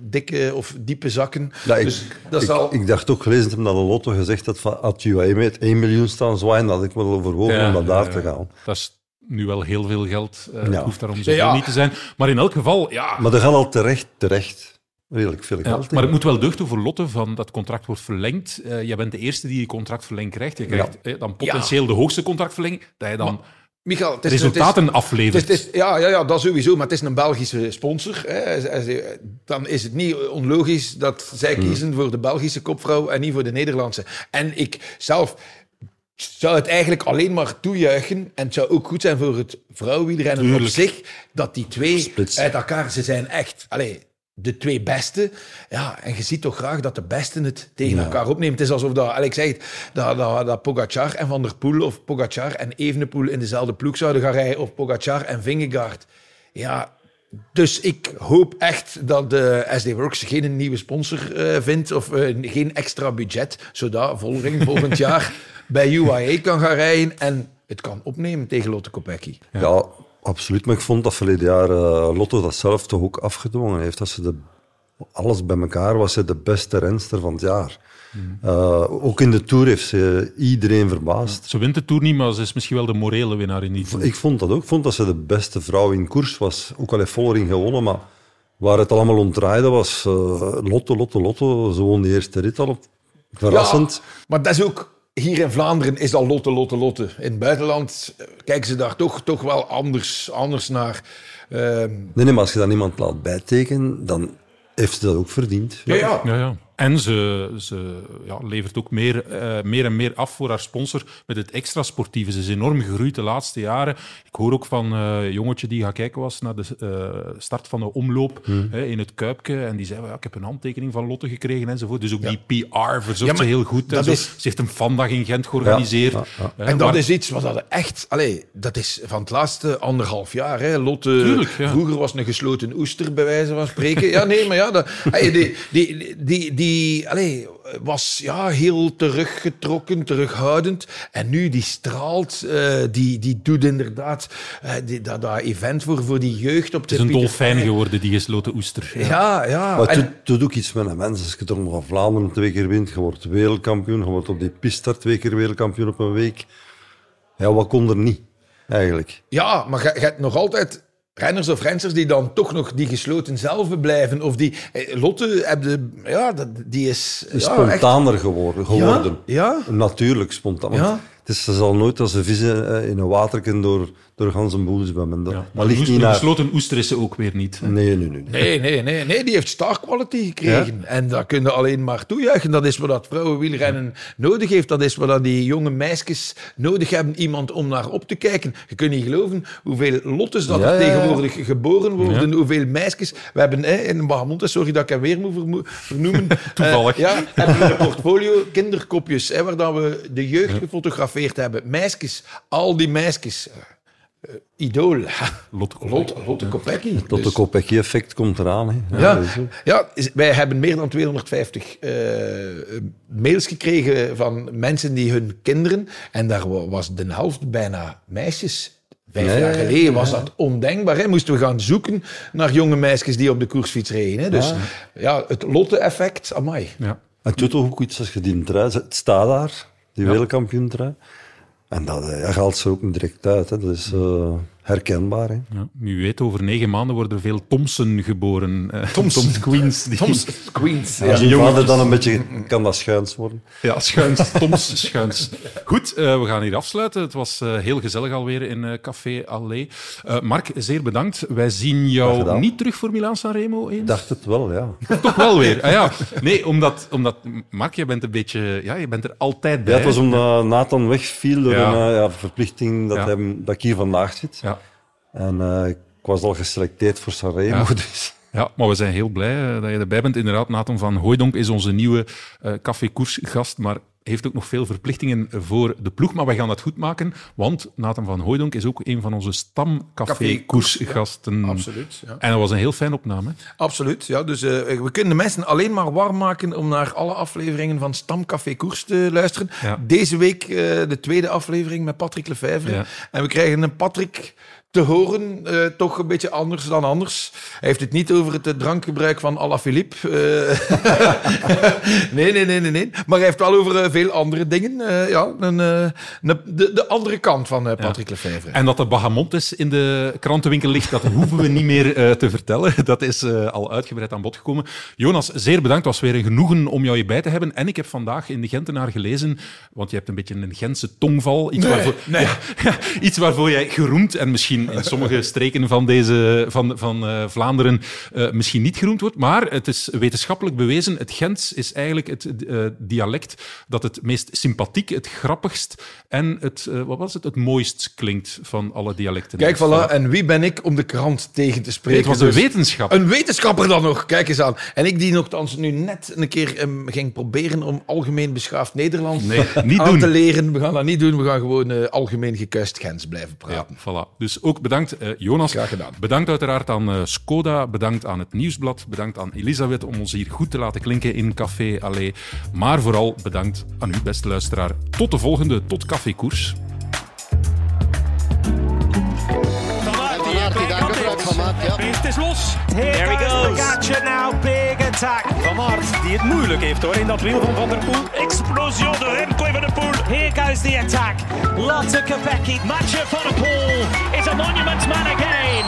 dikke of diepe zakken. Ja, ik, dus dat ik, zal... ik dacht ook gelezen te hebben dat de Lotto gezegd had van had UAE met 1 miljoen staan zwaaien, dat had ik wel overwogen Ja, om naar daar ja, te gaan. Dat is nu wel heel veel geld. eh, Het Ja. hoeft daarom zoveel Ja. niet te zijn. Maar in elk geval, ja. Maar er gaat al terecht, terecht redelijk veel ja, geld in. maar het moet wel deugd voor Lotte van dat contract wordt verlengd. Eh jij bent de eerste die je contract verlengd krijgt. Je krijgt eh, dan potentieel de hoogste contractverlenging. Dat je dan Michael, het is, resultaten het is, aflevert. het is, ja, ja, ja, dat sowieso, maar het is een Belgische sponsor. Hè. Dan is het niet onlogisch dat zij kiezen voor de Belgische kopvrouw en niet voor de Nederlandse. En ik zelf zou het eigenlijk alleen maar toejuichen. En het zou ook goed zijn voor het vrouwenwielrennen op Tuurlijk. zich, dat die twee uit elkaar, ze zijn echt... Allez, de twee beste. Ja, en je ziet toch graag dat de besten het tegen Ja. elkaar opnemen. Het is alsof dat, Alex zei het, dat, dat, dat Pogacar en Van der Poel of Pogacar en Evenepoel in dezelfde ploeg zouden gaan rijden of Pogacar en Vingegaard. Ja, dus ik hoop echt dat de SD Works geen nieuwe sponsor eh, vindt of eh, geen extra budget, zodat Volring volgend jaar bij UAE kan gaan rijden en het kan opnemen tegen Lotte Kopecky. Ja. absoluut. Maar ik vond dat verleden jaar eh, Lotto dat zelf toch ook afgedwongen heeft. Dat ze de, alles bij elkaar was ze de beste renster van het jaar. Eh, ook in de Tour heeft ze iedereen verbaasd. Ze wint de Tour niet, maar ze is misschien wel de morele winnaar in die Tour. Ik vond dat ook. Ik vond dat ze de beste vrouw in koers was. Ook al heeft Vollering gewonnen, maar waar het allemaal om draaide was eh, Lotto, Lotto, Lotto. Ze won de eerste rit al op. Verrassend. Ja, maar dat is ook hier in Vlaanderen is dat Lotte, Lotte, Lotte. In het buitenland eh, kijken ze daar toch, toch wel anders, anders naar. Ehm, Nee, nee, maar als je dan iemand laat bijtekenen, dan heeft ze dat ook verdiend. ja, ja. Ja, ja. En ze, ze ja, levert ook meer, eh, meer en meer af voor haar sponsor met het extra sportieve. Ze is enorm gegroeid de laatste jaren. Ik hoor ook van eh, een jongetje die gaan kijken was naar de eh, start van de omloop Hmm. hè, in het Kuipke. En die zei, ja, ik heb een handtekening van Lotte gekregen enzovoort. Dus ook die PR verzorgt ze heel goed. dat is- Ze heeft een vandag in Gent georganiseerd. Hè, En dat maar- is iets wat dat echt... Allee, dat is van het laatste anderhalf jaar. Hè. Lotte, Tuurlijk, vroeger was een gesloten oester, bij wijze van spreken. Ja, nee, maar ja, dat, die, die, die allee, was ja, heel teruggetrokken, terughoudend. En nu, die straalt, eh, die, die doet inderdaad eh, die, dat, dat event voor, voor die jeugd op Het de is een Pieter dolfijn geworden, die gesloten oester. Ja. Ja, ja. Maar het En- doet, ook iets met een mens. Als je toch nog van Vlaanderen twee keer wint, je wordt wereldkampioen, je wordt op die piste twee keer wereldkampioen op een week. Ja, wat kon er niet, eigenlijk? Ja, maar je, je hebt nog altijd renners of rensters die dan toch nog die gesloten zelf blijven. Of die... eh, Lotte, heb de, ja, die is... Ja, spontaner geworden. geworden. Ja? Natuurlijk spontaan. Ja. Het is, ze zal nooit als een vissen eh, in een waterken door, door gans een boel zwemmen. Dat, Ja. dat Maar ligt niet naar... gesloten oester is ze ook weer niet. hè. Nee, nee, nee. Nee, nee, nee, nee, die heeft star quality gekregen. En dat kun je alleen maar toejuichen. Dat is wat dat vrouwenwielrennen nodig heeft. Dat is wat dat die jonge meisjes nodig hebben. Iemand om naar op te kijken. Je kunt niet geloven hoeveel lottes dat Ja, er ja, ja. tegenwoordig geboren worden. Hoeveel meisjes. We hebben hè, in Bahamonte, sorry dat ik hem weer moet vernoemen. Toevallig. Eh, ja, hebben we een portfolio kinderkopjes. Hè, waar dat we de jeugd gefotografeerd hebben. Meisjes, al die meisjes. eh, idool. Lotte Lotte, Lotte Kopecky. Tot de Dus- Kopecky-effect komt eraan. Hè. ja, ja, wij hebben meer dan 250 eh, mails gekregen van mensen die hun kinderen, en daar wa- was de helft bijna meisjes. Vijf Ja, ja, jaar ja, geleden was dat ondenkbaar. Hè? Moesten we gaan zoeken naar jonge meisjes die op de koersfiets reden. Hè? Dus ja, het Lotte-effect, amai. Ja. En het doet toch ook iets als je die trui... Het staat daar, die wereldkampioentrui. En dat ja, haalt ze ook direct uit. Hè. Dat is eh, herkenbaar. Hè. Ja, wie weet, over negen maanden worden er veel Thompson geboren. Eh, Thompson Queens. Die, Soms Queens. Als je vader dan een beetje... Kan dat schuins worden. Ja, schuins. Toms schuins. Goed, eh, we gaan hier afsluiten. Het was eh, heel gezellig alweer in eh, Café Allé. Eh, Mark, zeer bedankt. Wij zien jou niet terug voor Milaan Sanremo eens? Ik dacht het wel, ja. Toch wel weer. Ah, ja. Nee, omdat, omdat... Mark, je bent een beetje... Ja, je bent er altijd bij. Ja, het was omdat Nathan wegviel door Ja. een eh, ja, verplichting dat, Ja. hem, dat ik hier vandaag zit. Ja. En eh, ik was al geselecteerd voor Sanremo. Ja. Dus. Ja, maar we zijn heel blij eh, dat je erbij bent. Inderdaad, Nathan van Hooijdonk is onze nieuwe eh Café Koers gast, maar heeft ook nog veel verplichtingen voor de ploeg. Maar wij gaan dat goed maken, want Nathan van Hooijdonk is ook een van onze stam Café Café Koers Koers, ja. Absoluut, ja. En dat was een heel fijn opname. Absoluut, ja. Dus eh, we kunnen de mensen alleen maar warm maken om naar alle afleveringen van Stamcafé Koers te luisteren. Ja. Deze week eh, de tweede aflevering met Patrick Lefevre. Ja. En we krijgen een Patrick te horen, eh, toch een beetje anders dan anders. Hij heeft het niet over het eh, drankgebruik van Alaphilippe. eh nee, nee, nee, nee, nee. Maar hij heeft wel over veel andere dingen. Ja, een, een- de, de andere kant van Patrick Lefevre. En dat de Bahamontes in de krantenwinkel ligt, dat hoeven we niet meer te vertellen. Dat is al uitgebreid aan bod gekomen. Jonas, zeer bedankt. Het was weer een genoegen om jou hierbij te hebben. En ik heb vandaag in de Gentenaar gelezen, want je hebt een beetje een Gentse tongval. Iets, waarvoor, nee. Ja, ja, iets waarvoor jij geroemd en misschien in sommige streken van, deze, van, van eh, Vlaanderen eh, misschien niet geroemd wordt. Maar het is wetenschappelijk bewezen. Het Gents is eigenlijk het eh, dialect dat het meest sympathiek, het grappigst en het, wat was het, het mooist klinkt van alle dialecten. Kijk, voilà. En wie ben ik om de krant tegen te spreken? Het was een Dus- wetenschap. Een wetenschapper dan nog, kijk eens aan. En ik die nogthans nu net een keer ehm, ging proberen om algemeen beschaafd Nederlands Nee, niet aan doen. te leren. We gaan dat niet doen, we gaan gewoon algemeen gekuist Gens blijven Ja, praten. voilà. Dus ook bedankt, eh, Jonas. Graag gedaan. Bedankt uiteraard aan eh, Skoda, bedankt aan het Nieuwsblad, bedankt aan Elisabeth om ons hier goed te laten klinken in Café Allé. Maar vooral bedankt aan u, beste luisteraar. Tot de volgende, tot Café Koers. Is los. There he goes. Pogacar now, big attack. Van Aert, die het moeilijk heeft hoor in dat wiel van Van der Poel. Explosion de Remco Van der Poel. Here goes the attack. Lotte Kopecky. Mathieu Van der Poel is a monument man again.